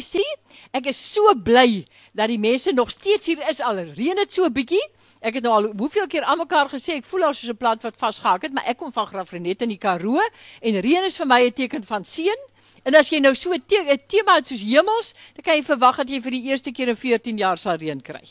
sê, ek is so bly dat die mense nog steeds hier is al reën dit so bietjie. Ek het nou al hoeveel keer aan mekaar gesê ek voel al soos 'n plant wat vasgehak het, maar ek kom van Graafrenet in die Karoo en reën is vir my 'n teken van seën. En as jy nou so 'n te tema het soos hemels, dan kan jy verwag dat jy vir die eerste keer in 14 jaar sal reën kry.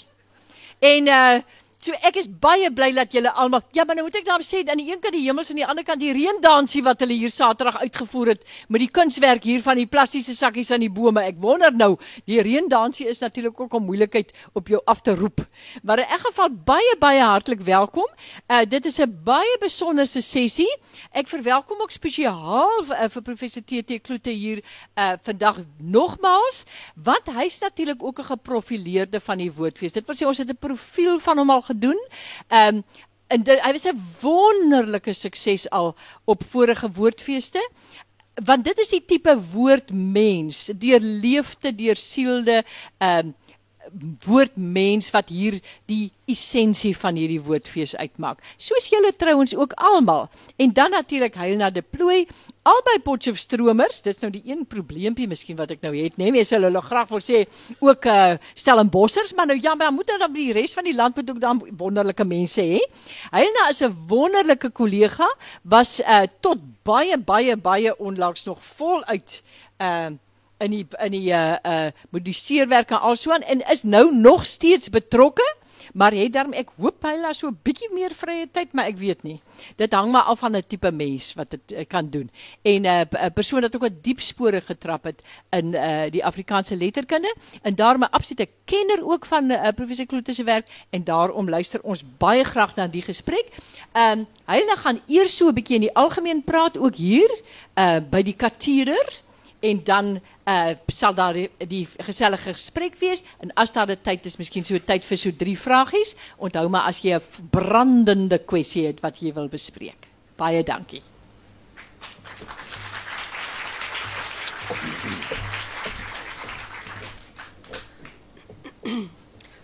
En uh So ek is baie bly dat julle almal Ja, maar nou moet ek dan sê aan die een kant die hemels en die ander kant die reendansie wat hulle hier Saterdag uitgevoer het met die kunswerk hier van die plastiese sakkies aan die bome. Ek wonder nou, die reendansie is natuurlik ook 'n moeilikheid op jou af te roep. Maar in elk geval baie baie hartlik welkom. Uh dit is 'n baie besonderse sessie. Ek verwelkom ook spesiaal uh, vir professor TT Kloete hier uh vandag nogmaals, want hy's natuurlik ook 'n geprofileerde van die woordfees. Dit wil sê ons het 'n profiel van hom al gedoen. Ehm um, en hy was 'n wonderlike sukses al op vorige woordfeeste. Want dit is die tipe woordmens, deur leefte, deur sielde, ehm um, woordmens wat hier die essensie van hierdie woordfees uitmaak. Soos julle trouens ook almal. En dan natuurlik Heilna de Plooi, albei Potchefstromers. Dit's nou die een probleempie miskien wat ek nou het? Nee, mense hulle graag wil sê ook uh Stellenbossers, maar nou ja, maar moet dan die res van die land moet ook dan wonderlike mense hê. Heilna is 'n wonderlike kollega, was uh tot baie baie baie onlangs nog voluit uh in die in die uh uh modiseerwerk en alsoan en is nou nog steeds betrokke maar het daarom ek hoop hy laat so 'n bietjie meer vrye tyd maar ek weet nie. Dit hang maar af van 'n tipe mens wat dit uh, kan doen. En 'n uh, 'n persoon wat ook 'n diep spore getrap het in uh die Afrikaanse letterkunde en daarom 'n absolute kenner ook van uh, professor Kloete se werk en daarom luister ons baie graag na die gesprek. Ehm um, hy gaan eers so 'n bietjie in die algemeen praat ook hier uh by die Katurer en dan uh sal daar die, die gesellige gesprek wees en as daar 'n tyd is, miskien so tyd vir so drie vragies. Onthou maar as jy 'n brandende kwessie het wat jy wil bespreek. Baie dankie.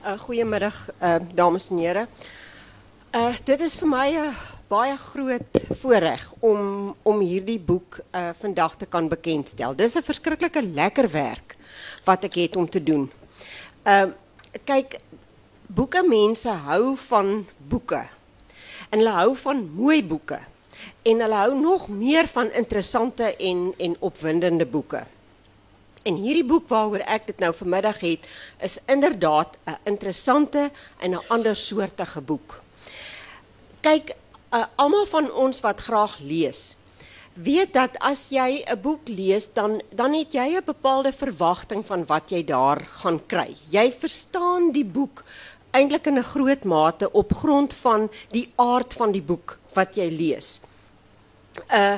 Uh goeiemiddag uh dames en here. Uh dit is vir my 'n uh, baie groot voorreg om om hierdie boek uh vandag te kan bekendstel. Dis 'n verskriklike lekker werk wat ek het om te doen. Uh kyk, boeke mense hou van boeke. En hulle hou van mooi boeke. En hulle hou nog meer van interessante en en opwindende boeke. En hierdie boek waaroor ek dit nou vanmiddag het, is inderdaad 'n interessante en 'n ander soortige boek. Kyk, uh, almal van ons wat graag lees, weet dat as jy 'n boek lees, dan dan het jy 'n bepaalde verwagting van wat jy daar gaan kry. Jy verstaan die boek eintlik in 'n groot mate op grond van die aard van die boek wat jy lees. Uh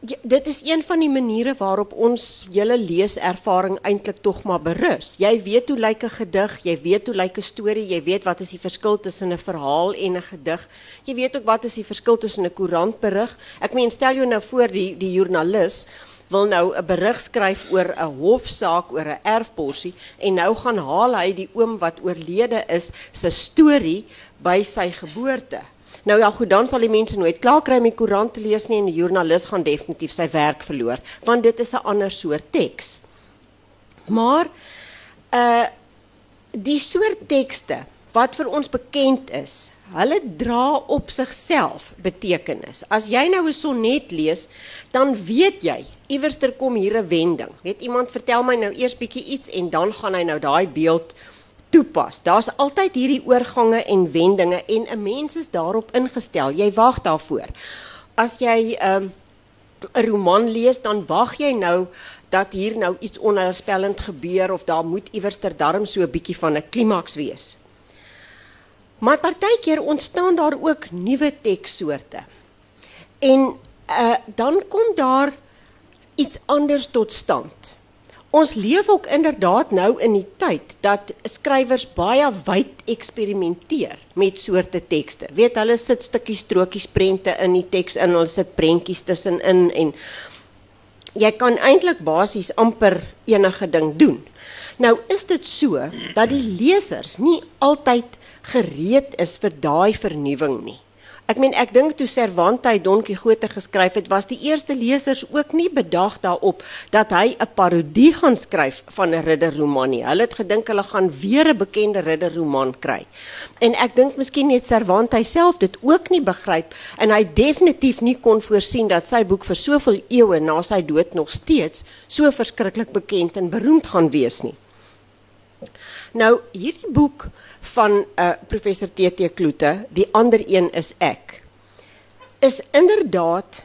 Ja, dit is een van die maniere waarop ons hele leeservaring eintlik tog maar berus. Jy weet hoe lyk 'n gedig, jy weet hoe lyk 'n storie, jy weet wat is die verskil tussen 'n verhaal en 'n gedig. Jy weet ook wat is die verskil tussen 'n koerantberig. Ek meen stel jou nou voor die die joernalis wil nou 'n berig skryf oor 'n hofsaak oor 'n erfporsie en nou gaan haal hy die oom wat oorlede is se storie by sy geboorte. Nou ja, goed, dan sal die mense nooit klaar kry om die koerant te lees nie en die joernalis gaan definitief sy werk verloor, want dit is 'n ander soort teks. Maar uh die soort tekste wat vir ons bekend is, hulle dra op sigself betekenis. As jy nou 'n sonnet lees, dan weet jy iewers ter kom hier 'n wending. Weet iemand vertel my nou eers bietjie iets en dan gaan hy nou daai beeld toepas. Daar's altyd hierdie oorgange en wendinge en 'n mens is daarop ingestel. Jy wag daarvoor. As jy 'n um, 'n roman lees, dan wag jy nou dat hier nou iets onheilspellend gebeur of daar moet iewers ter darm so 'n bietjie van 'n klimaks wees. Maar partykeer ontstaan daar ook nuwe tekssoorte. En uh, dan kom daar iets anders tot stand. Ons leef ook inderdaad nou in die tyd dat skrywers baie wyd eksperimenteer met soorte tekste. Weet hulle sit stukkies strokies prente in die teks in, hulle sit prentjies tussenin en jy kan eintlik basies amper enige ding doen. Nou is dit so dat die lesers nie altyd gereed is vir daai vernuwing nie. Ek meen ek dink toe Cervantes Don Quixote geskryf het, was die eerste lesers ook nie bedag daarop dat hy 'n parodie gaan skryf van 'n ridderroman nie. Hulle het gedink hulle gaan weer 'n bekende ridderroman kry. En ek dink miskien het Cervantes self dit ook nie begryp en hy definitief nie kon voorsien dat sy boek vir soveel eeue na sy dood nog steeds so verskriklik bekend en beroemd gaan wees nie. Nou hierdie boek van uh, professor TT Kloete, die ander een is ek. Is inderdaad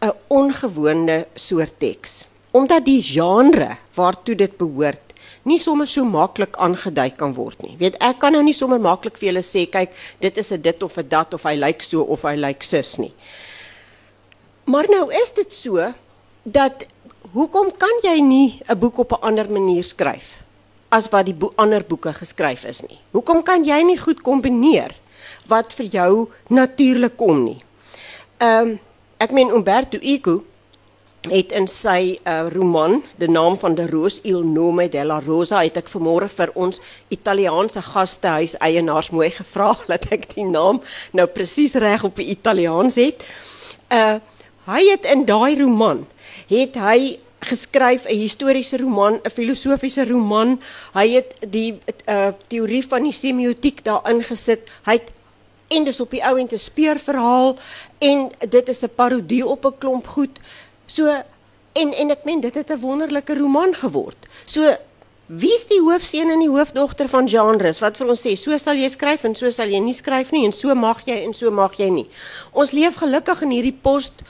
'n ongewone soort teks, omdat die genre waartoe dit behoort nie sommer so maklik aangedui kan word nie. Weet ek kan nou nie sommer maklik vir julle sê kyk, dit is 'n dit of 'n dat of hy lyk so of hy lyk sus nie. Maar nou is dit so dat hoekom kan jy nie 'n boek op 'n ander manier skryf? As wat die bo ander boeke geskryf is nie. Hoekom kan jy nie goed kombineer wat vir jou natuurlik kom nie? Ehm um, ek meen Umberto Eco het in sy uh, roman De naam van de roos il nome della rosa het ek vanmôre vir ons Italiaanse gastehuis eienaars mooi gevra dat ek die naam nou presies reg op die Italiaans het. Uh hy het in daai roman het hy geskryf 'n historiese roman, 'n filosofiese roman. Hy het die uh, teorie van die semiotiek daarin gesit. Hy het en dis op die ou en te speurverhaal en dit is 'n parodie op 'n klomp goed. So en en ek meen dit het 'n wonderlike roman geword. So wie's die hoofseun en die hoofdogter van genres? Wat vir ons sê, so sal jy skryf en so sal jy nie skryf nie en so mag jy en so mag jy nie. Ons leef gelukkig in hierdie post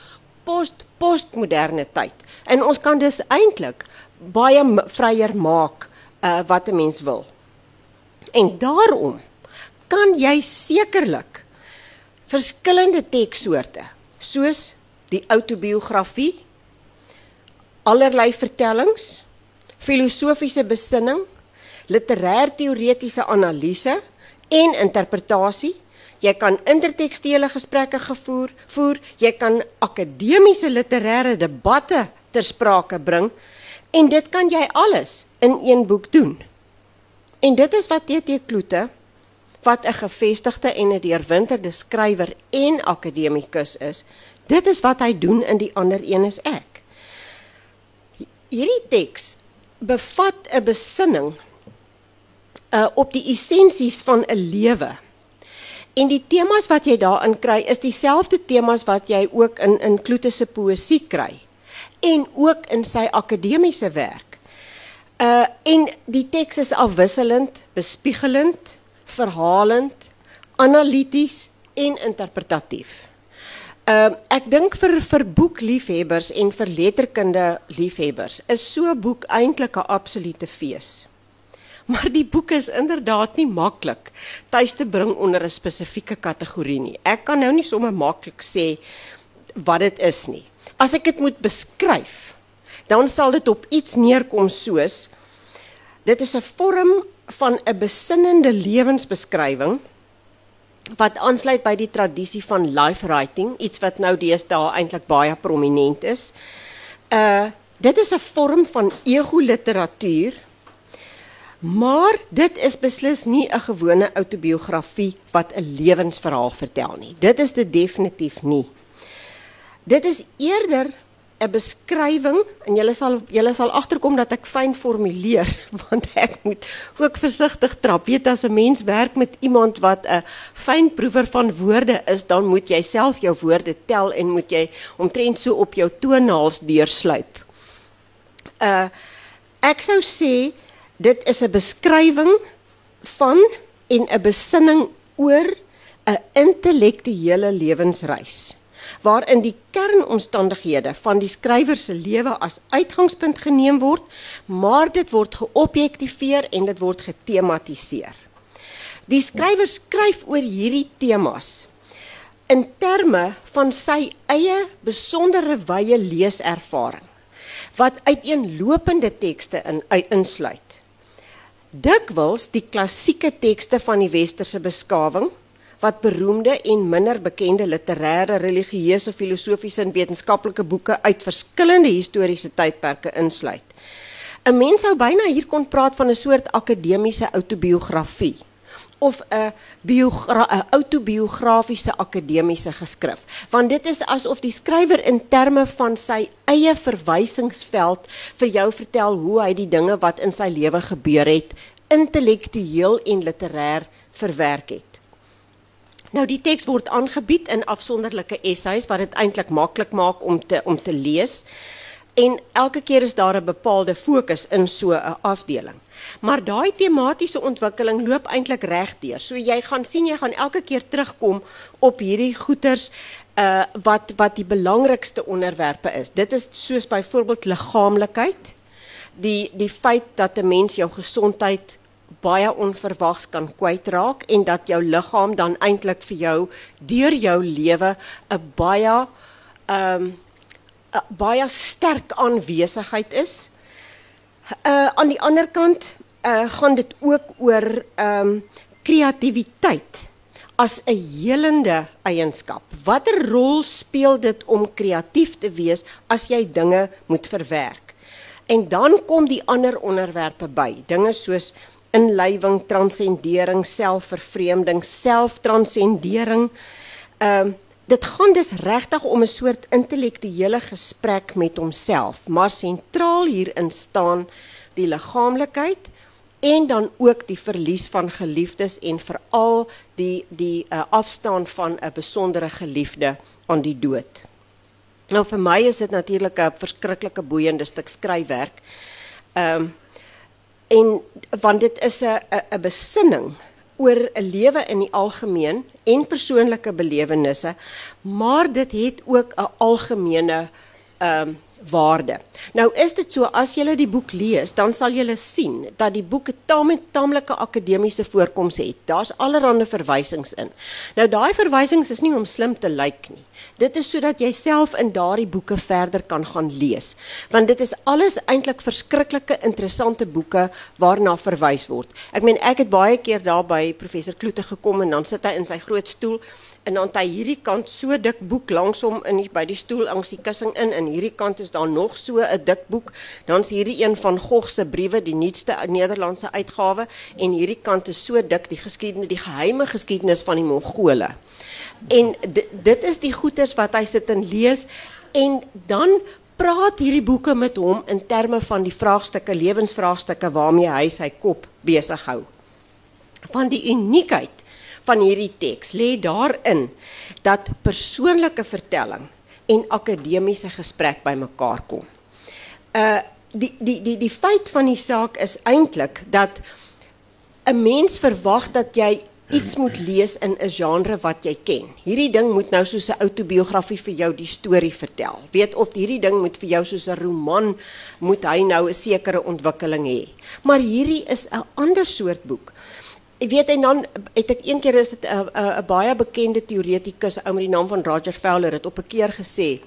post postmoderne tyd. En ons kan dus eintlik baie vryer maak uh, wat 'n mens wil. En daarom kan jy sekerlik verskillende tekssoorte soos die autobiografie, allerlei vertellings, filosofiese besinning, literêr-teoretiese analise en interpretasie Jy kan intertekstuele gesprekke gevoer, voer, jy kan akademiese literêre debatte ter sprake bring en dit kan jy alles in een boek doen. En dit is wat TT Kloete wat 'n gevestigde en 'n deurwinterde skrywer en akademikus is, dit is wat hy doen in die ander een is ek. Hierdie teks bevat 'n besinning uh, op die essensies van 'n lewe En die temas wat jy daarin kry is dieselfde temas wat jy ook in in Kloete se poësie kry en ook in sy akademiese werk. Uh en die teks is afwisselend, bespiegelend, verhalend, analities en interpretatief. Uh ek dink vir vir boekliefhebbers en vir letterkunde liefhebbers is so 'n boek eintlik 'n absolute fees maar die boek is inderdaad nie maklik tuis te bring onder 'n spesifieke kategorie nie. Ek kan nou nie sommer maklik sê wat dit is nie. As ek dit moet beskryf, dan sal dit op iets neerkom soos dit is 'n vorm van 'n besinnende lewensbeskrywing wat aansluit by die tradisie van life writing, iets wat nou deesdae eintlik baie prominent is. Uh dit is 'n vorm van ego literatuur Maar dit is beslis nie 'n gewone autobiografie wat 'n lewensverhaal vertel nie. Dit is dit definitief nie. Dit is eerder 'n beskrywing en julle sal julle sal agterkom dat ek fyn formuleer want ek moet ook versigtig trap. Weet as 'n mens werk met iemand wat 'n fyn proewer van woorde is, dan moet jy self jou woorde tel en moet jy omtrent so op jou tonaals deursluip. Uh ek sou sê dit is 'n beskrywing van en 'n besinning oor 'n intellektuele lewensreis waarin die kernomstandighede van die skrywer se lewe as uitgangspunt geneem word, maar dit word geobjektiveer en dit word getematiseer. Die skrywer skryf oor hierdie temas in terme van sy eie besondere wye leeservaring wat uiteenlopende tekste in insluit dikwels die klassieke tekste van die westerse beskawing wat beroemde en minder bekende literêre, religieuse, filosofiese en wetenskaplike boeke uit verskillende historiese tydperke insluit. 'n Mens sou byna hier kon praat van 'n soort akademiese autobiografie of 'n biogra 'n autobiografiese akademiese geskrif want dit is asof die skrywer in terme van sy eie verwysingsveld vir jou vertel hoe hy die dinge wat in sy lewe gebeur het intellektueel en literêr verwerk het. Nou die teks word aangebied in afsonderlike essays wat dit eintlik maklik maak om te om te lees. En elke keer is daar 'n bepaalde fokus in so 'n afdeling. Maar daai tematiese ontwikkeling loop eintlik regdeur. So jy gaan sien jy gaan elke keer terugkom op hierdie goeters uh wat wat die belangrikste onderwerpe is. Dit is soos byvoorbeeld liggaamlikheid, die die feit dat 'n mens jou gesondheid baie onverwags kan kwytraak en dat jou liggaam dan eintlik vir jou deur jou lewe 'n baie um, baie sterk aanwesigheid is. Uh aan die ander kant uh gaan dit ook oor ehm um, kreatiwiteit as 'n helende eienskap. Watter rol speel dit om kreatief te wees as jy dinge moet verwerk? En dan kom die ander onderwerpe by, dinge soos inlywing, transcendering, selfvervreemding, selftranscendering. Ehm uh, dit gaan dus regtig om 'n soort intellektuele gesprek met homself, maar sentraal hierin staan die liggaamlikheid en dan ook die verlies van geliefdes en veral die die uh, afstaan van 'n besondere geliefde aan die dood. Nou vir my is dit natuurlik 'n verskriklike boeiende stuk skryfwerk. Ehm um, en want dit is 'n 'n besinning oor 'n lewe in die algemeen en persoonlike belewennisse, maar dit het ook 'n algemene ehm um, waarde. Nou is dit so as jy die boek lees, dan sal jy sien dat die boek 'n taam taamlike akademiese voorkoms het. Daar's allerlei verwysings in. Nou daai verwysings is nie om slim te lyk nie. Dit is sodat jy self in daardie boeke verder kan gaan lees. Want dit is alles eintlik verskriklike interessante boeke waarna verwys word. Ek meen ek het baie keer daar by professor Kloete gekom en dan sit hy in sy groot stoel en dan hy hierdie kant so dik boek langs hom in die, by die stoel langs die kussing in en hierdie kant is daar nog so 'n dik boek. Dan's hierdie een van Gogh se briewe die nuutste Nederlandse uitgawe. En hierdie kant is so dik die geskiedenis die geheime geskiedenis van die Mongole. En dit is die goeters wat hy sit en lees. En dan praat hierdie boeke met hom in terme van die vraagstukke lewensvraagstukke waarmee hy sy kop besig hou. Van die uniekheid van hierdie teks lê daarin dat persoonlike vertelling en akademiese gesprek bymekaar kom. Uh die die die die feit van die saak is eintlik dat 'n mens verwag dat jy iets moet lees in 'n genre wat jy ken. Hierdie ding moet nou soos 'n outobiografie vir jou die storie vertel. Weet of hierdie ding moet vir jou soos 'n roman moet hy nou 'n sekere ontwikkeling hê. Maar hierdie is 'n ander soort boek. Ek weet en dan het ek een keer is dit 'n 'n baie bekende teoretikus ou met die naam van Roger Fowler het op 'n keer gesê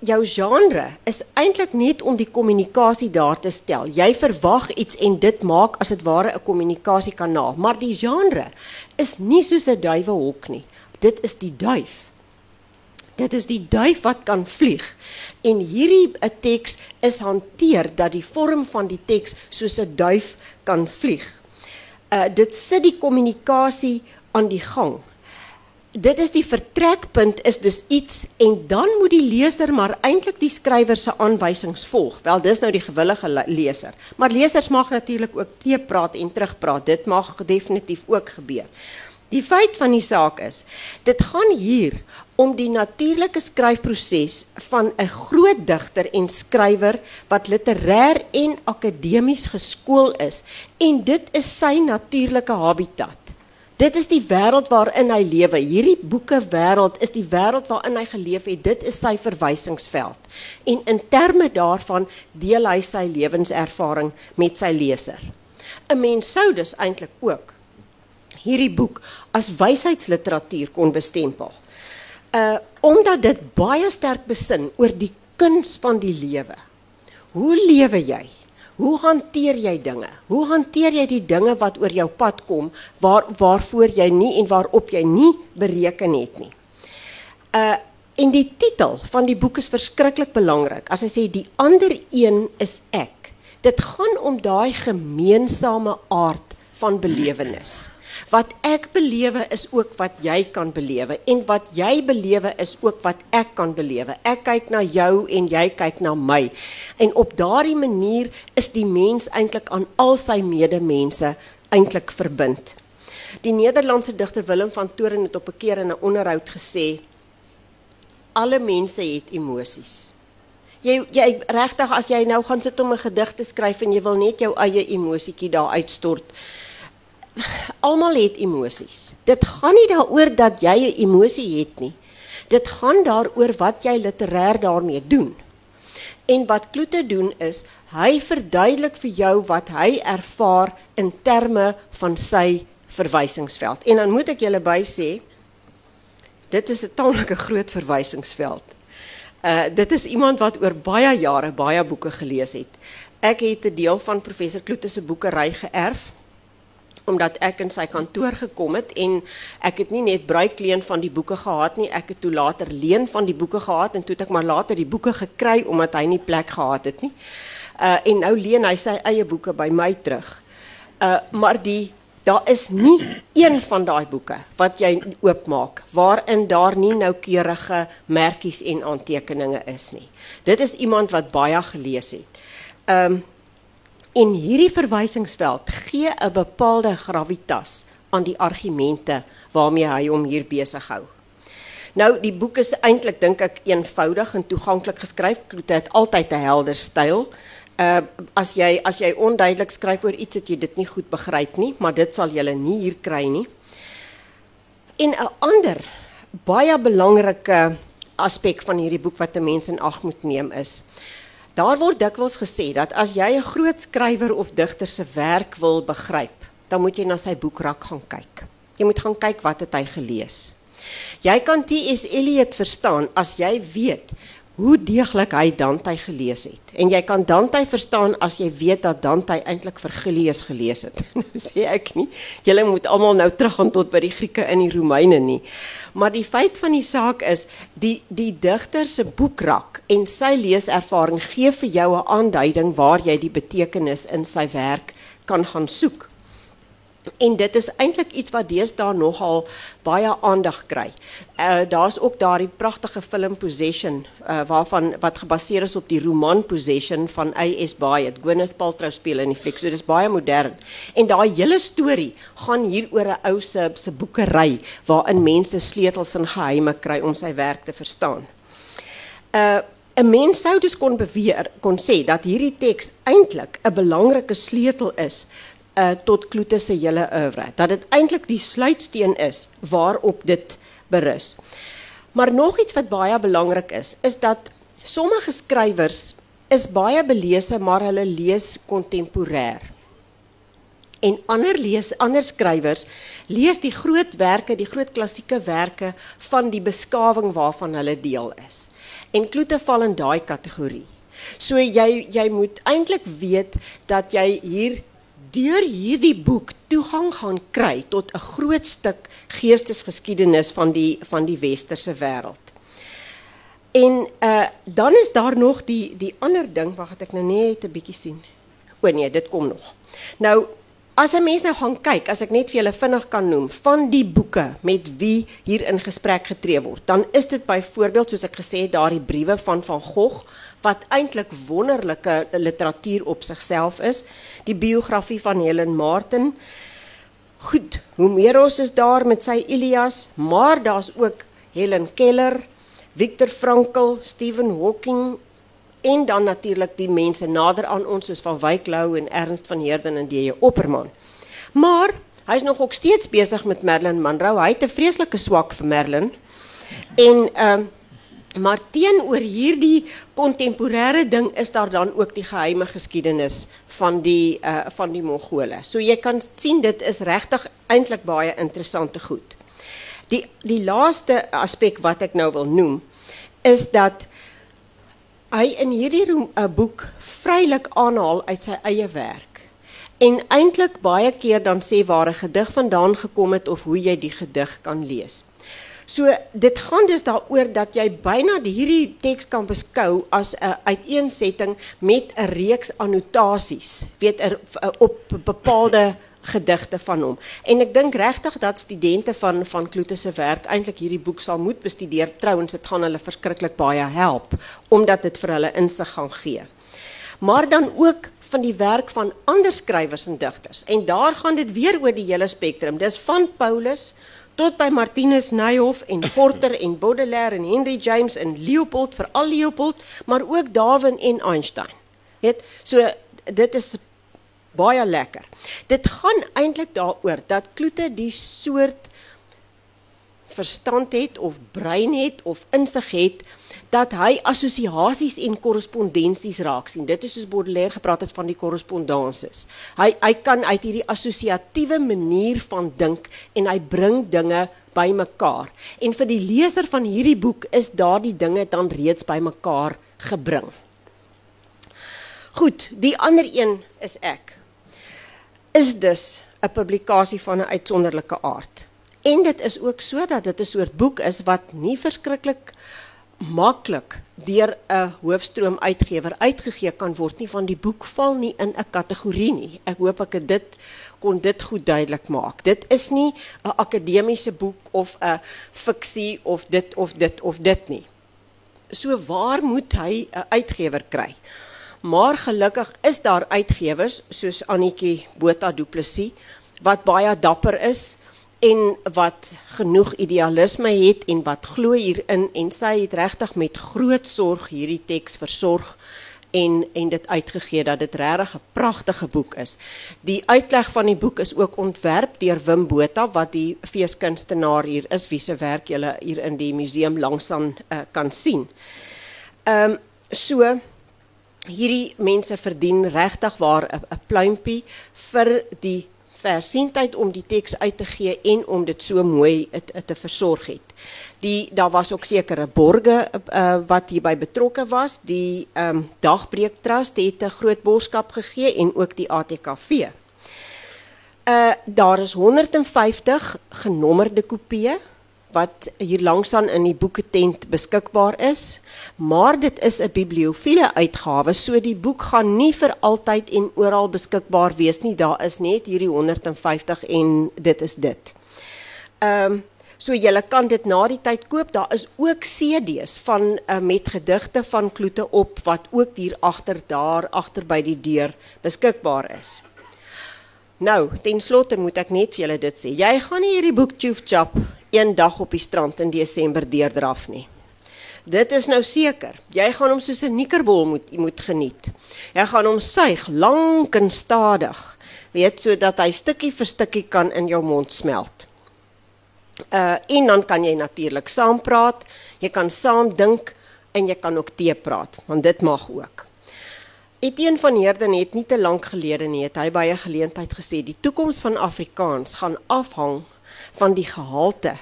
jou genre is eintlik net om die kommunikasie daar te stel. Jy verwag iets en dit maak as dit ware 'n kommunikasiekanaal, maar die genre is nie soos 'n duiwehok nie. Dit is die duif. Dit is die duif wat kan vlieg. En hierdie 'n teks is hanteer dat die vorm van die teks soos 'n duif kan vlieg uh, dit sit die kommunikasie aan die gang. Dit is die vertrekpunt is dus iets en dan moet die leser maar eintlik die skrywer se aanwysings volg. Wel dis nou die gewillige leser. Maar lesers mag natuurlik ook teepraat en terugpraat. Dit mag definitief ook gebeur. Die feit van die saak is, dit gaan hier om die natuurlike skryfproses van 'n groot digter en skrywer wat literêr en akademies geskool is en dit is sy natuurlike habitat. Dit is die wêreld waarin hy lewe. Hierdie boeke wêreld is die wêreld waarin hy geleef het. Dit is sy verwysingsveld. En in terme daarvan deel hy sy lewenservaring met sy leser. 'n Mens sou dus eintlik ook hierdie boek as wysheidsliteratuur kon bestempel uh omdat dit baie sterk besin oor die kuns van die lewe. Hoe lewe jy? Hoe hanteer jy dinge? Hoe hanteer jy die dinge wat oor jou pad kom waar waarvoor jy nie en waarop jy nie bereken het nie? Uh en die titel van die boek is verskriklik belangrik. As hy sê die ander een is ek. Dit gaan om daai gemeensame aard van belewenis. Wat ek belewe is ook wat jy kan belewe en wat jy belewe is ook wat ek kan belewe. Ek kyk na jou en jy kyk na my. En op daardie manier is die mens eintlik aan al sy medemense eintlik verbind. Die Nederlandse digter Willem van Toren het op 'n keer in 'n onderhoud gesê alle mense het emosies. Jy jy regtig as jy nou gaan sit om 'n gedig te skryf en jy wil net jou eie emosietjie daar uitstort almal het emosies. Dit gaan nie daaroor dat jy 'n emosie het nie. Dit gaan daaroor wat jy literêr daarmee doen. En wat Kloete doen is, hy verduidelik vir jou wat hy ervaar in terme van sy verwysingsveld. En dan moet ek julle by sê, dit is 'n tamelike groot verwysingsveld. Uh dit is iemand wat oor baie jare baie boeke gelees het. Ek het 'n deel van professor Kloete se boekery geërf omdat ek in sy kantoor gekom het en ek het nie net bruikleen van die boeke gehad nie, ek het toe later leen van die boeke gehad en toe het ek maar later die boeke gekry omdat hy nie plek gehad het nie. Uh en nou leen hy sy eie boeke by my terug. Uh maar die daar is nie een van daai boeke wat jy oopmaak waarin daar nie noukeurige merkies en aantekeninge is nie. Dit is iemand wat baie gelees het. Um En hierdie verwysingsveld gee 'n bepaalde gravitas aan die argumente waarmee hy hom hier besig hou. Nou die boek is eintlik dink ek eenvoudig en toeganklik geskryf. Kloete het altyd 'n helder styl. Uh as jy as jy onduidelik skryf oor iets wat jy dit nie goed begryp nie, maar dit sal jy nie hier kry nie. En 'n ander baie belangrike aspek van hierdie boek wat 'n mens in ag moet neem is Daar word dikwels gesê dat as jy 'n groot skrywer of digter se werk wil begryp, dan moet jy na sy boekrak gaan kyk. Jy moet gaan kyk wat het hy gelees. Jy kan T.S. Eliot verstaan as jy weet hoe deeglik hy Dante gelees het. En jy kan Dante verstaan as jy weet dat Dante eintlik Vergilius gelees het. Nou sê ek nie, julle moet almal nou teruggaan tot by die Grieke en die Romeine nie. Maar die feit van die saak is, die die digter se boekrak en sy leeservaring gee vir jou 'n aanduiding waar jy die betekenis in sy werk kan gaan soek. En dit is eintlik iets wat deesdae nogal baie aandag kry. Uh daar's ook daardie pragtige film Possession uh waarvan wat gebaseer is op die roman Possession van A.S. Byatt. Gwyneth Paltrow speel in die fliek. So dis baie modern. En daai hele storie gaan hier oor 'n ou se se boekery waarin mense sleutels en geheime kry om sy werk te verstaan. Uh 'n mens sou dus kon beweer kon sê dat hierdie teks eintlik 'n belangrike sleutel is uh, tot Kloete se hele oeuvre. Dat dit eintlik die sluitsteen is waarop dit berus. Maar nog iets wat baie belangrik is, is dat sommige skrywers is baie belese, maar hulle lees kontemporêr. En ander lees ander skrywers lees die groot werke, die groot klassieke werke van die beskawing waarvan hulle deel is. En Kloete val in daai kategorie. So jy jy moet eintlik weet dat jy hier deur hierdie boek toegang gaan kry tot 'n groot stuk geestesgeskiedenis van die van die westerse wêreld. En uh dan is daar nog die die ander ding, wag ek nou net 'n bietjie sien. O nee, dit kom nog. Nou as 'n mens nou gaan kyk, as ek net vir julle vinnig kan noem van die boeke met wie hier in gesprek getree word, dan is dit byvoorbeeld soos ek gesê het, daardie briewe van van Gogh wat eintlik wonderlike literatuur op sigself is. Die biografie van Helen Martin. Goed, Homerus is daar met sy Ilias, maar daar's ook Helen Keller, Viktor Frankl, Stephen Hawking en dan natuurlik die mense nader aan ons soos van Wyk Lou en Ernst van Heerden en D.J. Opperman. Maar hy's nog ook steeds besig met Marilyn Monroe. Hy het 'n vreeslike swak vir Marilyn. En ehm Maar teenoor hierdie kontemporêre ding is daar dan ook die geheime geskiedenis van die uh van die Mongole. So jy kan sien dit is regtig eintlik baie interessante goed. Die die laaste aspek wat ek nou wil noem is dat hy in hierdie roem, uh, boek vrylik aanhaal uit sy eie werk. En eintlik baie keer dan sê waar 'n gedig vandaan gekom het of hoe jy die gedig kan lees. So dit gaan dus daaroor dat jy byna hierdie teks kan beskou as 'n uiteensetting met 'n reeks annotasies, weet op bepaalde gedigte van hom. En ek dink regtig dat studente van van Kloete se werk eintlik hierdie boek sal moet bestudeer. Trouwens, dit gaan hulle verskriklik baie help omdat dit vir hulle insig gaan gee. Maar dan ook van die werk van ander skrywers en digters. En daar gaan dit weer oor die hele spektrum. Dis van Paulus tot by Martinus Nijhoff en Porter en Baudelaire en Henry James en Leopold, veral Leopold, maar ook Darwin en Einstein. Weet, so dit is baie lekker. Dit gaan eintlik daaroor dat Kloete die soort verstand het of brein het of insig het dat hy assosiasies en korrespondensies raak sien. Dit is soos Baudelaire gepraat het van die korrespondanses. Hy hy kan uit hierdie assosiatiewe manier van dink en hy bring dinge bymekaar. En vir die leser van hierdie boek is daardie dinge dan reeds bymekaar gebring. Goed, die ander een is ek. Is dus 'n publikasie van 'n uitsonderlike aard. En dit is ook so dat dit 'n soort boek is wat nie verskriklik maklik deur 'n hoofstroom uitgewer uitgegee kan word nie van die boek val nie in 'n kategorie nie. Ek hoop ek het dit kon dit goed duidelik maak. Dit is nie 'n akademiese boek of 'n fiksie of dit of dit of dit nie. So waar moet hy 'n uitgewer kry? Maar gelukkig is daar uitgewers soos Annetjie Botha Du Plessis wat baie dapper is en wat genoeg idealisme het en wat glo hierin en sy het regtig met groot sorg hierdie teks versorg en en dit uitgegee dat dit regtig 'n pragtige boek is. Die uitleg van die boek is ook ontwerp deur Wim Botha wat die feeskunstenaar hier is wie se werk jy hier in die museum langsaan uh, kan sien. Ehm um, so hierdie mense verdien regtig waar 'n pluimpie vir die versienheid om die teks uit te gee en om dit so mooi te, te versorg het. Die daar was ook sekere borge uh, wat hierby betrokke was. Die ehm um, Dagbreek Trust het 'n groot borgskap gegee en ook die ATKV. Uh daar is 150 genommerde kopieë wat hier langsaan in die boeketent beskikbaar is, maar dit is 'n bibliofiele uitgawe, so die boek gaan nie vir altyd en oral beskikbaar wees nie. Daar is net hierdie 150 en dit is dit. Ehm um, so julle kan dit na die tyd koop. Daar is ook CD's van uh, met gedigte van Kloete op wat ook hier agter daar agter by die deur beskikbaar is. Nou, ten slotte moet ek net vir julle dit sê. Jy gaan nie hierdie boek tjoef chap een dag op die strand in Desember deurdraf nie. Dit is nou seker. Jy gaan hom soos 'n nikkerbol moet moet geniet. Jy gaan hom suig lank en stadig, weet sodat hy stukkie vir stukkie kan in jou mond smelt. Uh en dan kan jy natuurlik saam praat, jy kan saam dink en jy kan ook tee praat, want dit mag ook. Etienne van Heerden het nie te lank gelede nie, het hy by 'n geleentheid gesê die toekoms van Afrikaans gaan afhang van die gehalte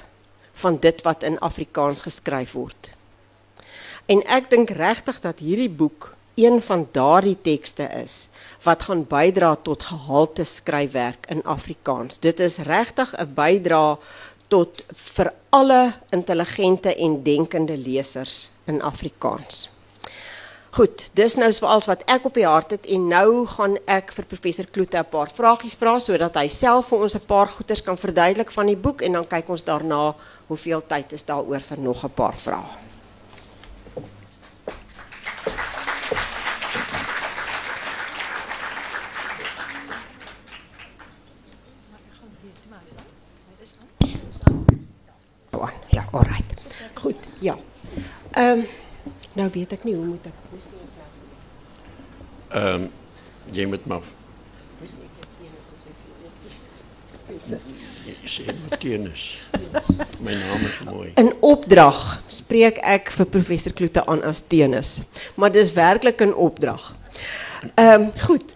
van dit wat in Afrikaans geskryf word. En ek dink regtig dat hierdie boek een van daardie tekste is wat gaan bydra tot gehalte skryfwerk in Afrikaans. Dit is regtig 'n bydra tot vir alle intelligente en denkende lesers in Afrikaans. Goed, dis nou soals wat ek op die hart het en nou gaan ek vir professor Kloete 'n paar vragies vra sodat hy self vir ons 'n paar goeters kan verduidelik van die boek en dan kyk ons daarna hoeveel tyd is daaroor vir nog 'n paar vrae. Ja, alright. Goed, ja. Ehm um, nou weet ek nie hoe moet ek Ehm um, jy moet maar Sê Martinus. My naam is mooi. In opdrag spreek ek vir professor Kloete aan as Tenus, maar dis werklik 'n opdrag. Ehm um, goed.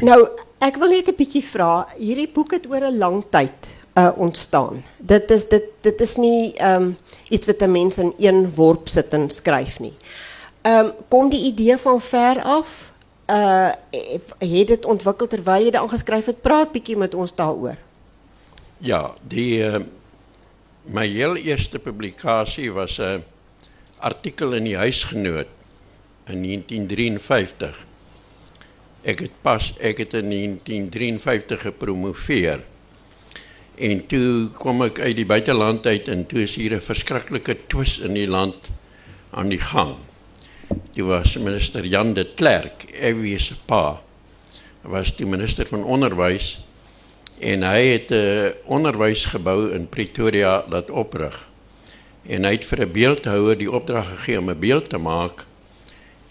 Nou, ek wil net 'n bietjie vra. Hierdie boek het oor 'n lang tyd uh ontstaan. Dit is dit dit is nie ehm um, iets wat 'n mens in een worp sit en skryf nie. Ehm um, kom die idee van ver af? Uh het dit ontwikkel terwyl jy dit aangeskryf het? Praat bietjie met ons daaroor. Ja, die uh, my heel eerste publikasie was 'n artikel in die Huisgenoot in 1953. Ek het pas ek het in 1953 gepromoveer. En toe kom ek uit die buiteland uit en toe is hier 'n verskriklike twis in die land aan die gang. Toe was minister Jan de Klerk, Evie se pa, was die minister van onderwys en hy het 'n onderwysgebou in Pretoria laat oprig. En hy het vir 'n beeldhouer die opdrag gegee om 'n beeld te maak.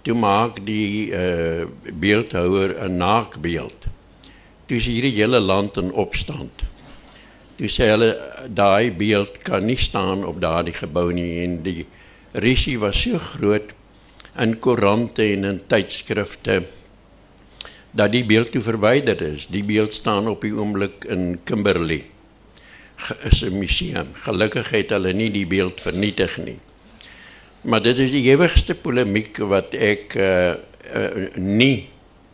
Toe maak die uh beeldhouer 'n naakbeeld. Toe is hierdie hele land in opstand. Toe sê hulle daai beeld kan nie staan op daardie gebou nie en die risie was so groot in koerante en tydskrifte dat die beeld toe verwyder is. Die beeld staan op die oomblik in Kimberley. Is 'n museum. Gelukkig het hulle nie die beeld vernietig nie. Maar dit is die ewigste polemiek wat ek uh, uh nie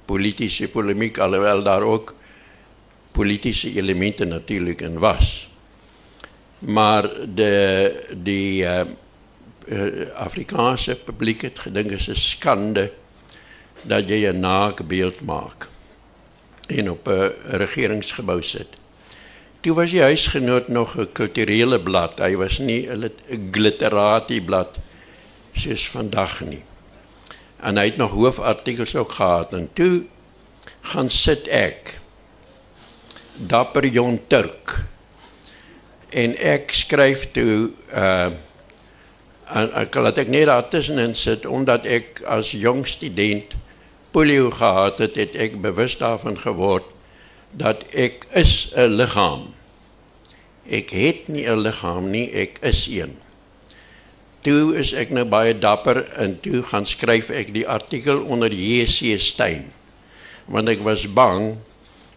politieke polemiek alhoewel daar ook politieke elemente natuurlik in was. Maar de die uh, uh, Afrikaanse publiek het gedink is 'n skande dat jy 'n naakbeeld maak en op 'n regeringsgebou sit. Toe was die huisgenoot nog 'n kulturele blad. Hy was nie 'n glitterati blad soos vandag nie. En hy het nog hoofartikels ook gehad en toe gaan sit ek Dapper Jon Turk en ek skryf toe uh ek laat ek net daar tussenin sit omdat ek as jong student polio gehad het, het ek bewus daarvan geword dat ek is 'n liggaam. Ek het nie 'n liggaam nie, ek is een. Toe is ek nou baie dapper en toe gaan skryf ek die artikel onder JC Steyn. Want ek was bang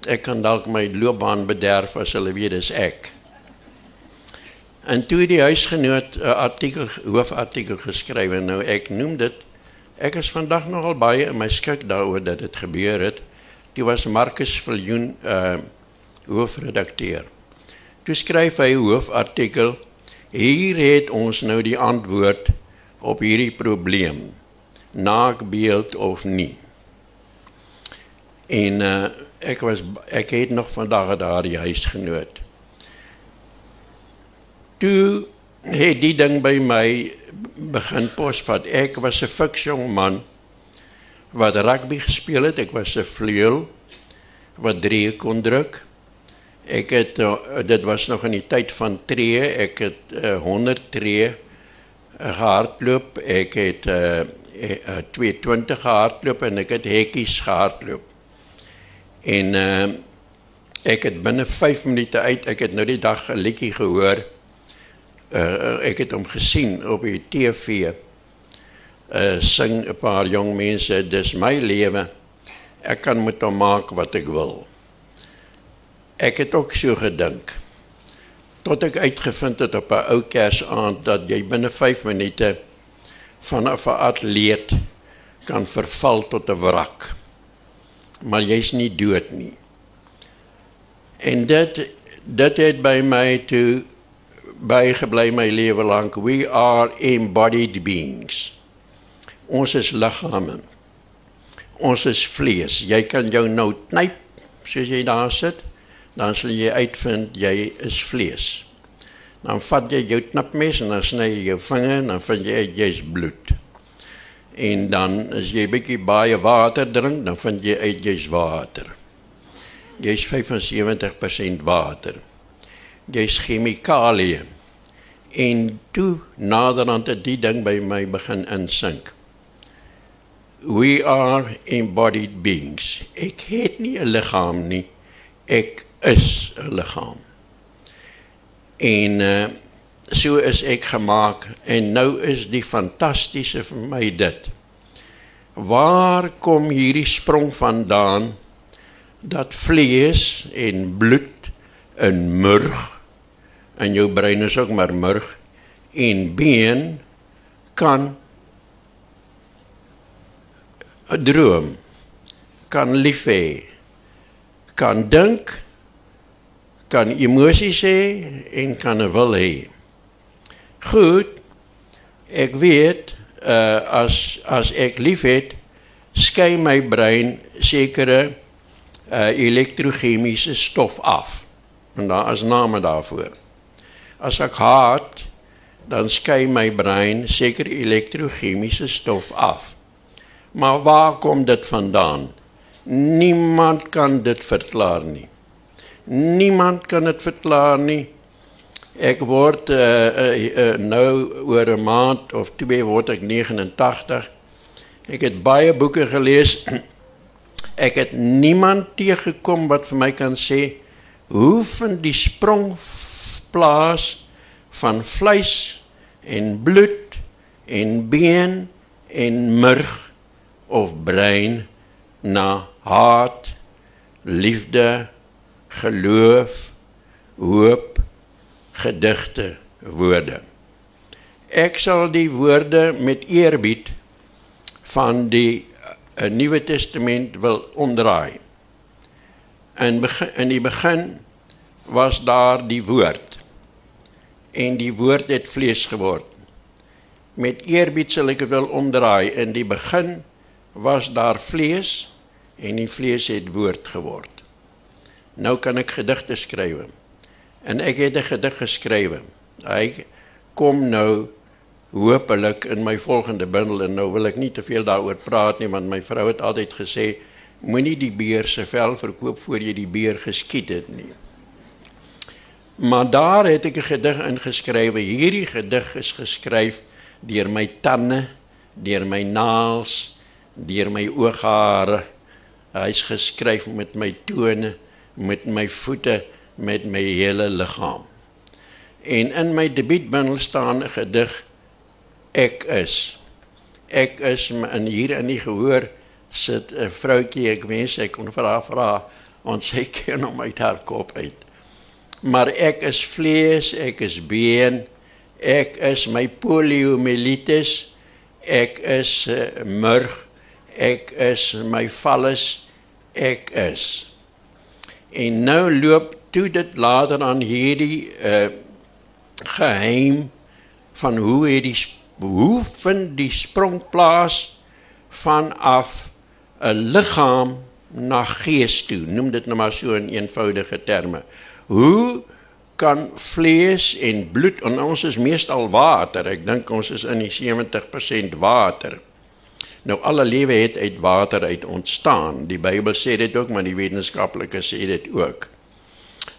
ek kan dalk my loopbaan bederf as hulle weet dis ek. En toe die huisgenoot 'n artikel hoofartikel geskryf en nou ek noem dit Ek is vandag nogal baie in my skik daaroor dat dit gebeur het. Dit was Marcus Viljoen uh hoofredakteur. Toe skryf hy hoofartikel. Hier het ons nou die antwoord op hierdie probleem. Naakbeeld of nie. En uh ek was ek het nog vandag daar die huis genoot. Toe het die ding by my begin posvat. Ek was 'n fiks jong man wat rugby gespeel het. Ek was 'n vleuel wat drie kon druk. Ek het uh, dit was nog in die tyd van tree. Ek het uh, 100 tree uh, gehardloop. Ek het uh, uh, 220 gehardloop en ek het hekkies gehardloop. En uh, ek het binne 5 minute uit, ek het nou die dag 'n liedjie gehoor uh, ek het hom gesien op die TV. Uh sing 'n paar jong mense, dis my lewe. Ek kan met hom maak wat ek wil. Ek het ook so gedink. Tot ek uitgevind het op 'n ou Kersaand dat jy binne 5 minute vanaf 'n atleet kan verval tot 'n wrak. Maar jy's nie dood nie. En dit dit het by my toe bygebly my lewe lank. We are embodied beings. Ons is liggame. Ons is vlees. Jy kan jou nou knyp soos jy daar sit, dan sal jy uitvind jy is vlees. Dan vat jy jou knipmes en dan sny jy jou vinger en dan vind jy jy's bloed. En dan as jy bietjie baie water drink, dan vind jy uit jy's water. Jy's 75% water jy's chemikalie. En toe naderhand het die ding by my begin insink. We are embodied beings. Ek het nie 'n liggaam nie. Ek is 'n liggaam. En uh so is ek gemaak en nou is die fantastiese vir my dit. Waar kom hierdie sprong vandaan dat vlees en bloed en murg en jou brein is ook maar murg en been kan 'n droom kan lief hê kan dink kan emosies hê en kan 'n wil hê goed ek weet uh, as as ek lief het skei my brein sekere uh elektrochemiese stof af. En daar is name daarvoor. As ek haat, dan skei my brein sekere elektrochemiese stof af. Maar waar kom dit vandaan? Niemand kan dit verklaar nie. Niemand kan dit verklaar nie. Ek word uh, uh, uh, nou oor 'n maand of twee word ek 89. Ek het baie boeke gelees. Ek het niemand teëgekom wat vir my kan sê hoe van die sprong plaas van vleis en bloed en been en murg of brein na haat, liefde, geloof, hoop, gedigte, woorde. Ek sal die woorde met eerbied van die uh, Nuwe Testament wil omdraai. In begin, in die begin was daar die woord en die woord het vlees geword. Met eerbied sal ek wil omdraai. In die begin was daar vlees en die vlees het woord geword. Nou kan ek gedigte skryf. En ek het 'n gedig geskryf. Hy kom nou hopelik in my volgende bundel en nou wil ek nie te veel daaroor praat nie want my vrou het altyd gesê moenie die beer se vel verkoop voor jy die beer geskiet het nie. Maar daar het ek 'n gedig ingeskryf. Hierdie gedig is geskryf deur my tande, deur my naels, deur my ooghare. Hy's geskryf met my tone, met my voete, met my hele liggaam. En in my debuutbundel staan 'n gedig Ek is. Ek is in hier in die gehoor sit 'n vroutjie, ek wens ek kon vir haar vra, want sy ken hom uit haar kop uit maar ek is vlees, ek is been, ek is my poliomyelitis, ek is uh, murg, ek is my vallus, ek is. En nou loop toe dit later aan hierdie uh geheim van hoe het die hoe vind die sprong plaas vanaf 'n liggaam na gees toe. Noem dit nou maar so in eenvoudige terme. Hoe kan vlees en bloed en ons is meestal water. Ek dink ons is in die 70% water. Nou alle lewe het uit water uit ontstaan. Die Bybel sê dit ook, maar die wetenskaplikes sê dit ook.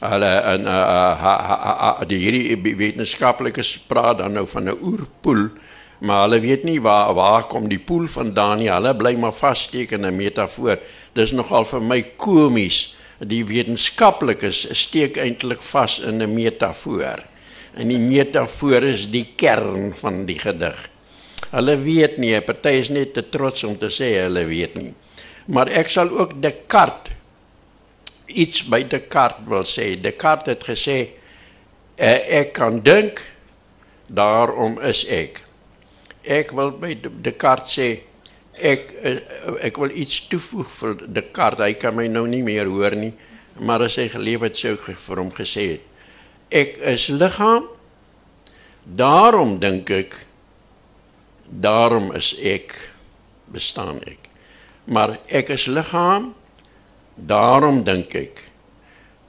Hulle en uh, uh, uh, uh, die hierdie wetenskaplikes praat dan nou van 'n oerpoel, maar hulle weet nie waar waar kom die poel vandaan nie. Hulle bly maar vassteek in 'n metafoor. Dis nogal vir my komies die wetenskaplikes steek eintlik vas in 'n metafoor. En die metafoor is die kern van die gedig. Hulle weet nie, party is net te trots om te sê hulle weet nie. Maar ek sal ook Descartes iets by Descartes wil sê. Descartes het gesê eh, ek kan dink, daarom is ek. Ek wil by Descartes sê ek eh, ek wil iets toevoeg vir Descartes. Hy kan my nou nie meer hoor nie, maar as hy geleef het sou ek vir hom gesê het. Ek is liggaam. Daarom dink ek daarom is ek bestaan ek. Maar ek is liggaam. Daarom dink ek.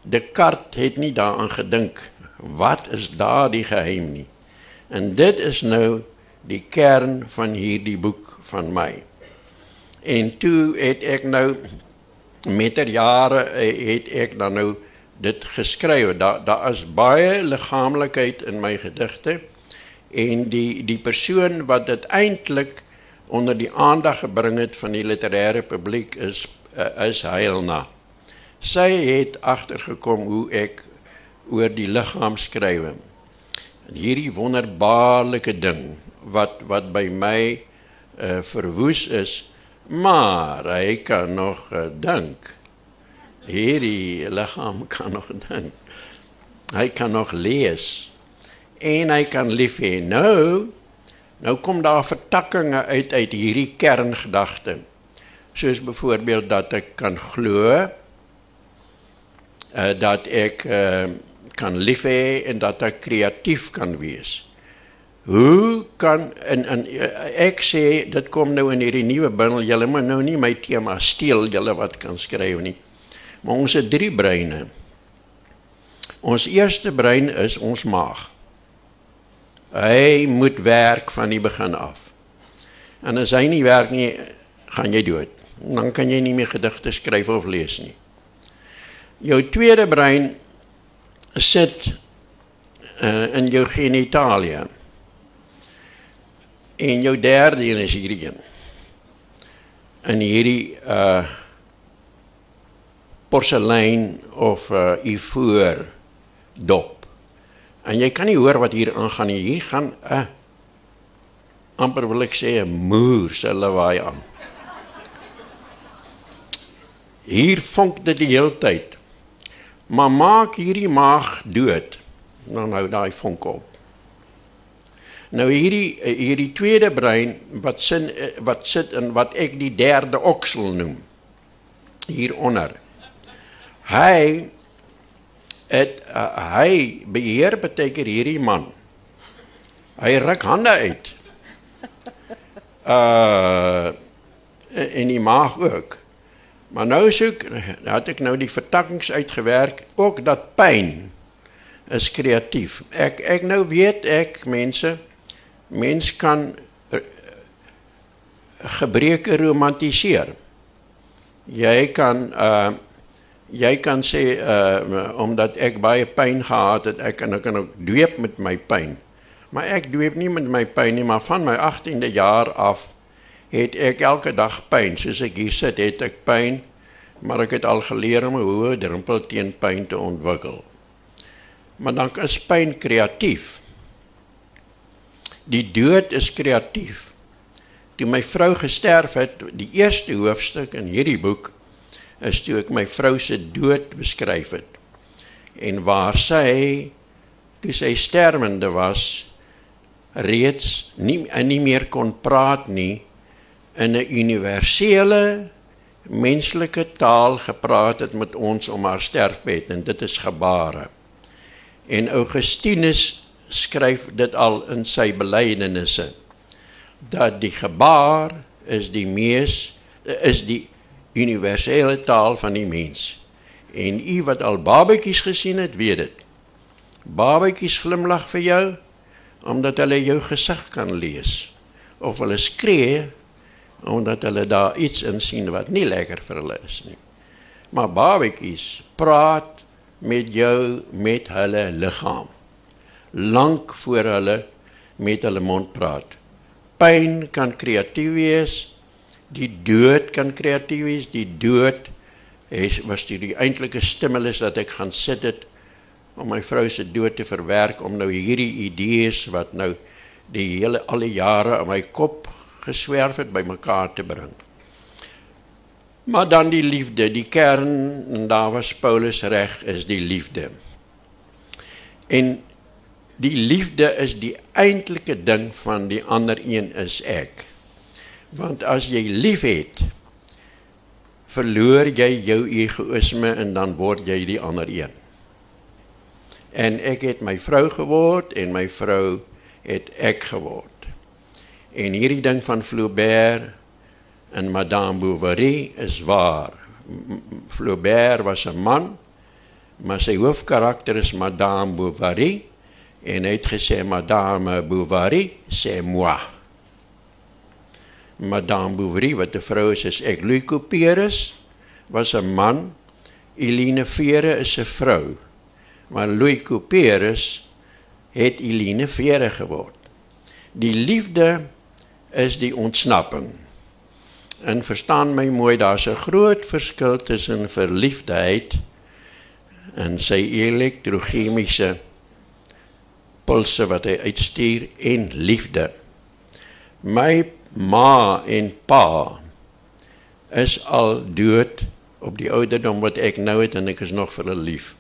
Descartes het nie daaraan gedink wat is daardie geheim nie. En dit is nou die kern van hierdie boek van my. En toe het ek nou met ter jare eh, het ek dan nou dit geskryf. Daar daar is baie liggaamlikheid in my gedigte en die die persoon wat dit eintlik onder die aandag gebring het van die literêre publiek is uh, is Heilna. Sy het agtergekom hoe ek oor die liggaam skryf. En hierdie wonderbaarlike ding wat wat by my uh, verwoes is Maar hy kan nog uh, dink. Hierdie liggaam kan nog dink. Hy kan nog lees en hy kan lief hê. Nou nou kom daar vertakkings uit uit hierdie kerngedagte. Soos byvoorbeeld dat ek kan glo uh, dat ek uh, kan lief hê en dat ek kreatief kan wees. Hoe kan en en ek sê dit kom nou in hierdie nuwe bundel. Julle moet nou nie my tema steel julle wat kan skryf nie. Maar ons het drie breine. Ons eerste brein is ons maag. Hy moet werk van die begin af. En as hy nie werk nie, gaan jy dood. Dan kan jy nie meer gedigte skryf of lees nie. Jou tweede brein sit uh, in jou genitalia. En jou derde een is hierdie een. In hierdie uh porselein of uh ivoor dop. En jy kan nie hoor wat hier aangaan nie. Hier gaan 'n uh, amper wil ek sê 'n moer se lawaai aan. Hier vonk dit die hele tyd. Maar maak hierdie maag dood. Dan hou daai vonk op. Nou hierdie hierdie tweede brein wat sin wat sit in wat ek die derde oksel noem hieronder. Hy het uh, hy beheer beteken hierdie man. Hy ruk hande uit. Uh en die maag ook. Maar nou soek het ek nou die vertakkings uitgewerk ook dat pyn is kreatief. Ek ek nou weet ek mense mens kan uh, gebreke romantiseer. Jy kan uh jy kan sê uh omdat ek baie pyn gehad het, ek kan ek kan ook dweep met my pyn. Maar ek dweep nie met my pyn nie, maar van my 18de jaar af het ek elke dag pyn. Soos ek hier sit, het ek pyn, maar ek het al geleer om 'n hoë drempel teen pyn te ontwikkel. Maar dan is pyn kreatief. Die dood is kreatief. Toe my vrou gesterf het, die eerste hoofstuk in hierdie boek is toe ek my vrou se dood beskryf het. En waar sy toe sy sterwende was reeds nie nie meer kon praat nie in 'n universele menslike taal gepraat het met ons om haar sterfbed en dit is gebare. En Augustinus skryf dit al in sy belydenisse dat die gebaar is die mees is die universele taal van die mens. En u wat al babetjies gesien het, weet dit. Babetjies glimlag vir jou omdat hulle jou gesig kan lees of hulle skree omdat hulle daar iets in sien wat nie lekker vir hulle is nie. Maar babetjies praat met jou met hulle liggaam lank voor hulle met hulle mond praat. Pyn kan kreatief wees. Die dood kan kreatief wees. Die dood is was die, die eintlike stimulus dat ek gaan sit het om my vrou se dood te verwerk om nou hierdie idees wat nou die hele al die jare in my kop geswerf het bymekaar te bring. Maar dan die liefde, die kern en daar was Paulus reg is die liefde. En die liefde is die eintlike ding van die ander een is ek. Want as jy lief het, verloor jy jou egoïsme en dan word jy die ander een. En ek het my vrou geword en my vrou het ek geword. En hierdie ding van Flaubert en Madame Bovary is waar. Flaubert was 'n man, maar sy hoofkarakter is Madame Bovary en hy het gesê madame Bovary c'est moi. Madame Bovary wat 'n vrou is is ek Louis Couperus was 'n man. Eline Vere is 'n vrou maar Louis Couperus het Eline Vere geword. Die liefde is die ontsnapping. En verstaan my mooi daar's 'n groot verskil tussen verliefdheid en sy elektrochemiese pulse wat hy uitstuur en liefde. My ma en pa is al dood op die ouderdom wat ek nou het en ek is nog vir hulle lief.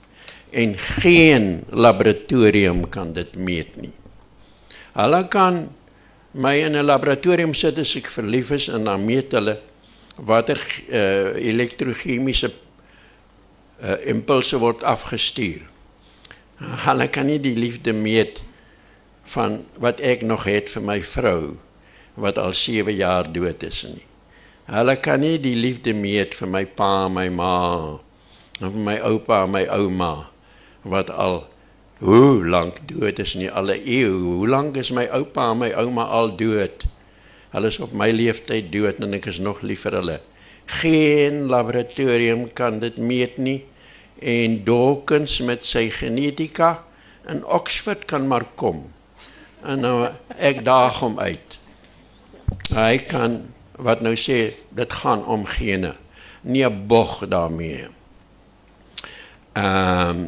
En geen laboratorium kan dit meet nie. Hulle kan my in 'n laboratorium sit as ek verlief is en dan meet hulle watter uh, elektrochemiese uh, impulse word afgestuur. Hulle kan nie die liefde meet van wat ek nog het vir my vrou wat al 7 jaar dood is nie. Hulle kan nie die liefde meet vir my pa, my ma, of my oupa, my ouma wat al hoe lank dood is nie alle eeu. Hoe lank is my oupa en my ouma al dood? Hulle is op my leeftyd dood en ek is nog lief vir hulle. Geen laboratorium kan dit meet nie en Dawkins met sy genetika in Oxford kan maar kom. En nou ek daag hom uit. Hy kan wat nou sê dit gaan om gene. Nie bog daarmee. Ehm um,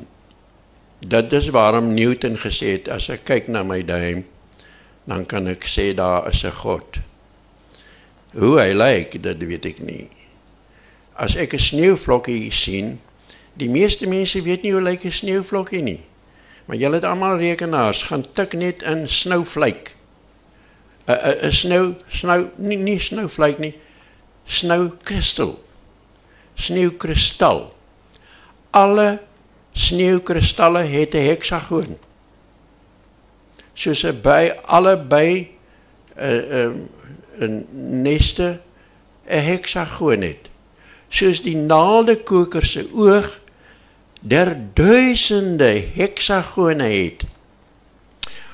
dit is waarom Newton gesê het as ek kyk na my duim dan kan ek sê daar is 'n God. Hoe hy lyk, dit weet ek nie. As ek 'n sneeuvlokkie sien, die meeste mense weet nie hoe lyk 'n sneeuvlokkie nie. Maar julle het almal rekenaars, gaan tik net in snowflake. 'n 'n snow snow nie nie snowflake nie. Snow kristal. Sneeukristal. Alle sneeukristalle het 'n heksagoon. Soos 'n by alle by 'n 'n 'n neste 'n heksagoon het. Soos die naaldekoker se oog der duisende heksagone het.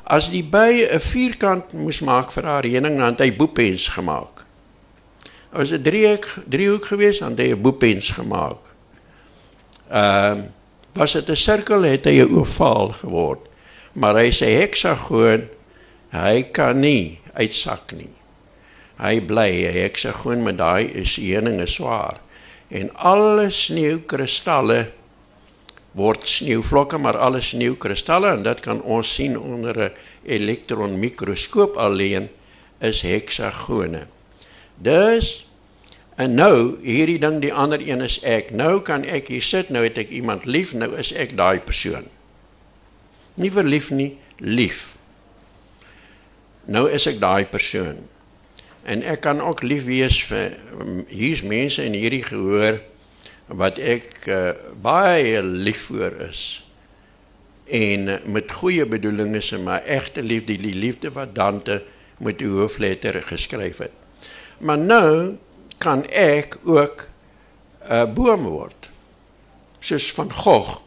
As die by 'n vierkant moes maak vir haar reëning, dan het hy boepens gemaak. As 'n driehoek driehoek gewees, dan het hy 'n boepens gemaak. Ehm uh, was dit 'n sirkel, het hy 'n ovaal geword. Maar hy sê heksagoon, hy kan nie uitsak nie. Hy bly 'n heksagoon met daai is heuning is swaar en alle sneeukristalle word sneeuvlokke maar alles sneeukristalle en dit kan ons sien onder 'n elektronmikroskoop alleen is heksagone. Dus en nou hierdie ding die ander een is ek. Nou kan ek hier sit, nou het ek iemand lief, nou is ek daai persoon. Nie verlief nie, lief. Nou is ek daai persoon. En ek kan ook lief wees vir hier's mense in hierdie gehoor wat ek uh, baie lief vir is en uh, met goeie bedoelings en my egte liefde die liefde wat Dante met die hoofletter geskryf het. Maar nou kan ek ook 'n uh, boom word. Soos van Gogh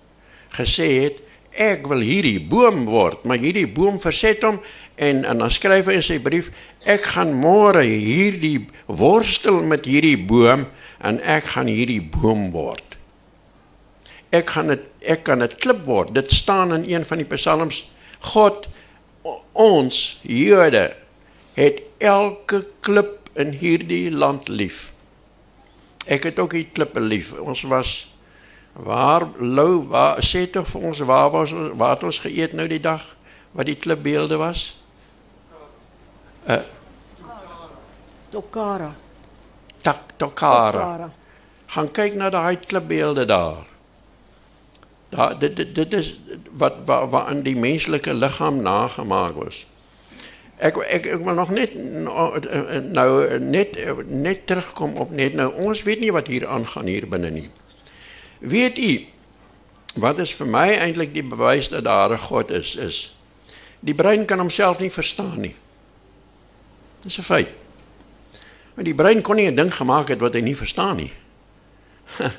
gesê het, ek wil hierdie boom word, maar hierdie boom verset hom en en dan skryf hy in sy brief, ek gaan môre hierdie worstel met hierdie boom en ek gaan hierdie boom word. Ek gaan dit ek kan dit klip word. Dit staan in een van die psalms. God ons Jode het elke klip in hierdie land lief. Ek het ook die klippe lief. Ons was waar lou waar sê tog vir ons waar was waar het ons geëet nou die dag wat die klipbeelde was? Uh Tokara tak tokara. Gaan kyk na daai klipbeelde daar. Daar dit dit dit is wat wat wat in die menslike liggaam nagemaak was. Ek ek ek wil nog net nou net net terugkom op net nou ons weet nie wat hier aangaan hier binne nie. Weet u wat is vir my eintlik die bewys dat daar 'n God is is die brein kan homself nie verstaan nie. Dis 'n feit. Maar die brein kon nie 'n ding gemaak het wat hy nie verstaan nie.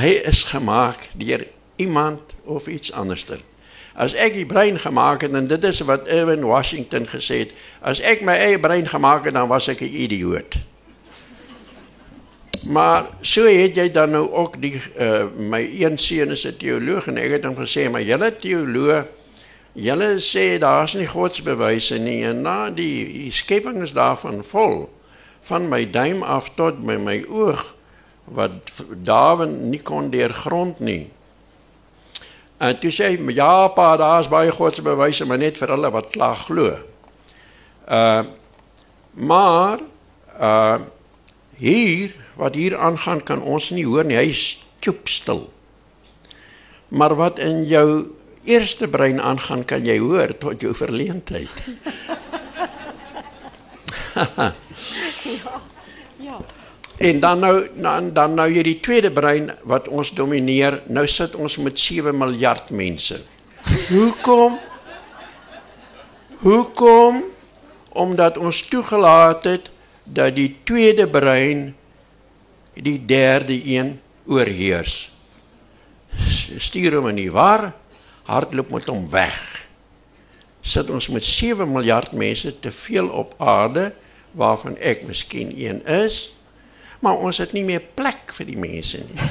hy is gemaak deur iemand of iets anderster. As ek die brein gemaak het en dit is wat Irwin Washington gesê het, as ek my eie brein gemaak het dan was ek 'n idioot. Maar so het jy dan nou ook die uh, my een seun is 'n teoloog en ek het hom gesê maar julle teoloog julle sê daar's nie godsbewyse nie en na die, die skepping is daarvan vol van my duim af tot by my oog wat Dawid nie kon deurgrond nie. En toe sê ja pa, daar's baie godse bewyse maar net vir hulle wat klaar glo. Uh maar uh hier wat hier aangaan kan ons nie hoor nie. Hy's stil. Maar wat in jou eerste brein aangaan kan jy hoor tot jou verleentheid. ja. Ja. En dan nou dan dan nou hierdie tweede brein wat ons domineer. Nou sit ons met 7 miljard mense. Hoekom? Hoekom? Omdat ons toegelaat het dat die tweede brein die derde een oorheers. Stuur hom in die war, hardloop met hom weg. Sit ons met 7 miljard mense te veel op aarde waarvan ek miskien een is, maar ons het nie meer plek vir die mense nie.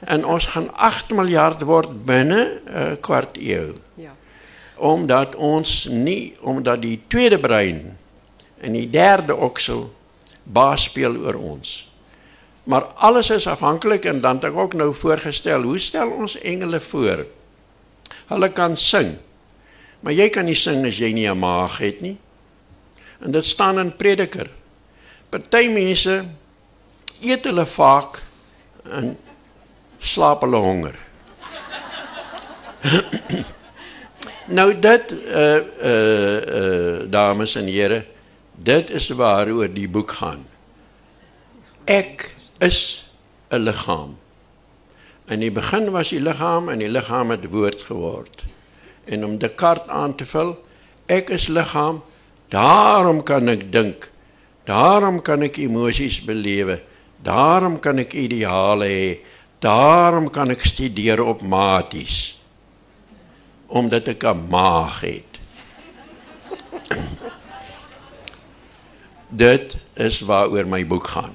En ons gaan 8 miljard word binne 'n kwart eeu. Ja. Omdat ons nie omdat die tweede brein en die derde oksel baas speel oor ons. Maar alles is afhanklik en dan het ek ook nou voorgestel, hoe stel ons engele voor? Hulle kan sing. Maar jy kan nie sing as jy nie 'n maag het nie. En dit staan in Prediker. Party mense eet hulle vaak en slaap hulle honger. nou dit uh uh uh dames en here, dit is waaroor die boek gaan. Ek is 'n liggaam. In die begin was die liggaam en die liggaam het woord geword. En om Descartes aan te vul, ek is liggaam, daarom kan ek dink. Daarom kan ek emosies belewe. Daarom kan ek ideale hê. Daarom kan ek studeer op maties. Omdat ek 'n maag het. Dit is waaroor my boek gaan.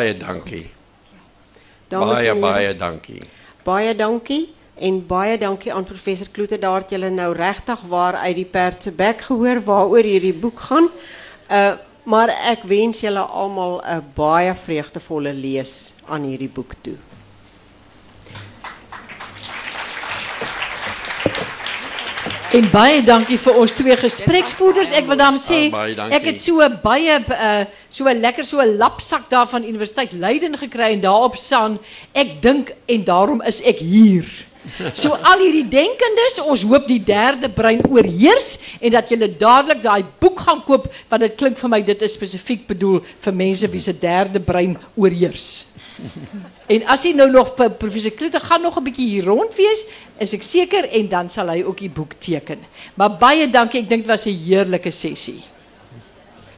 Baie dankie. Dames Baie baie dankie. baie dankie en baie dankie aan professor Kloete daar het julle nou regtig waar uit die perd se bek gehoor waaroor hierdie boek gaan. Uh maar ek wens julle almal 'n baie vreugdevolle lees aan hierdie boek toe. En baie dankie vir ons twee gespreksvoerders. Ek wil dan sê Ah, ek het so baie uh so lekker so 'n lapsak daar van Universiteit Leiden gekry en daarop staan ek dink en daarom is ek hier. So al hierdie denkendes, ons hoop die derde brein oorheers en dat julle dadelik daai boek gaan koop want dit klink vir my dit is spesifiek bedoel vir mense wie se derde brein oorheers. En as hy nou nog professor Kloete gaan nog 'n bietjie hier rond is ek seker en dan sal hy ook die boek teken. Maar baie dankie, ek dink dit was 'n heerlike sessie.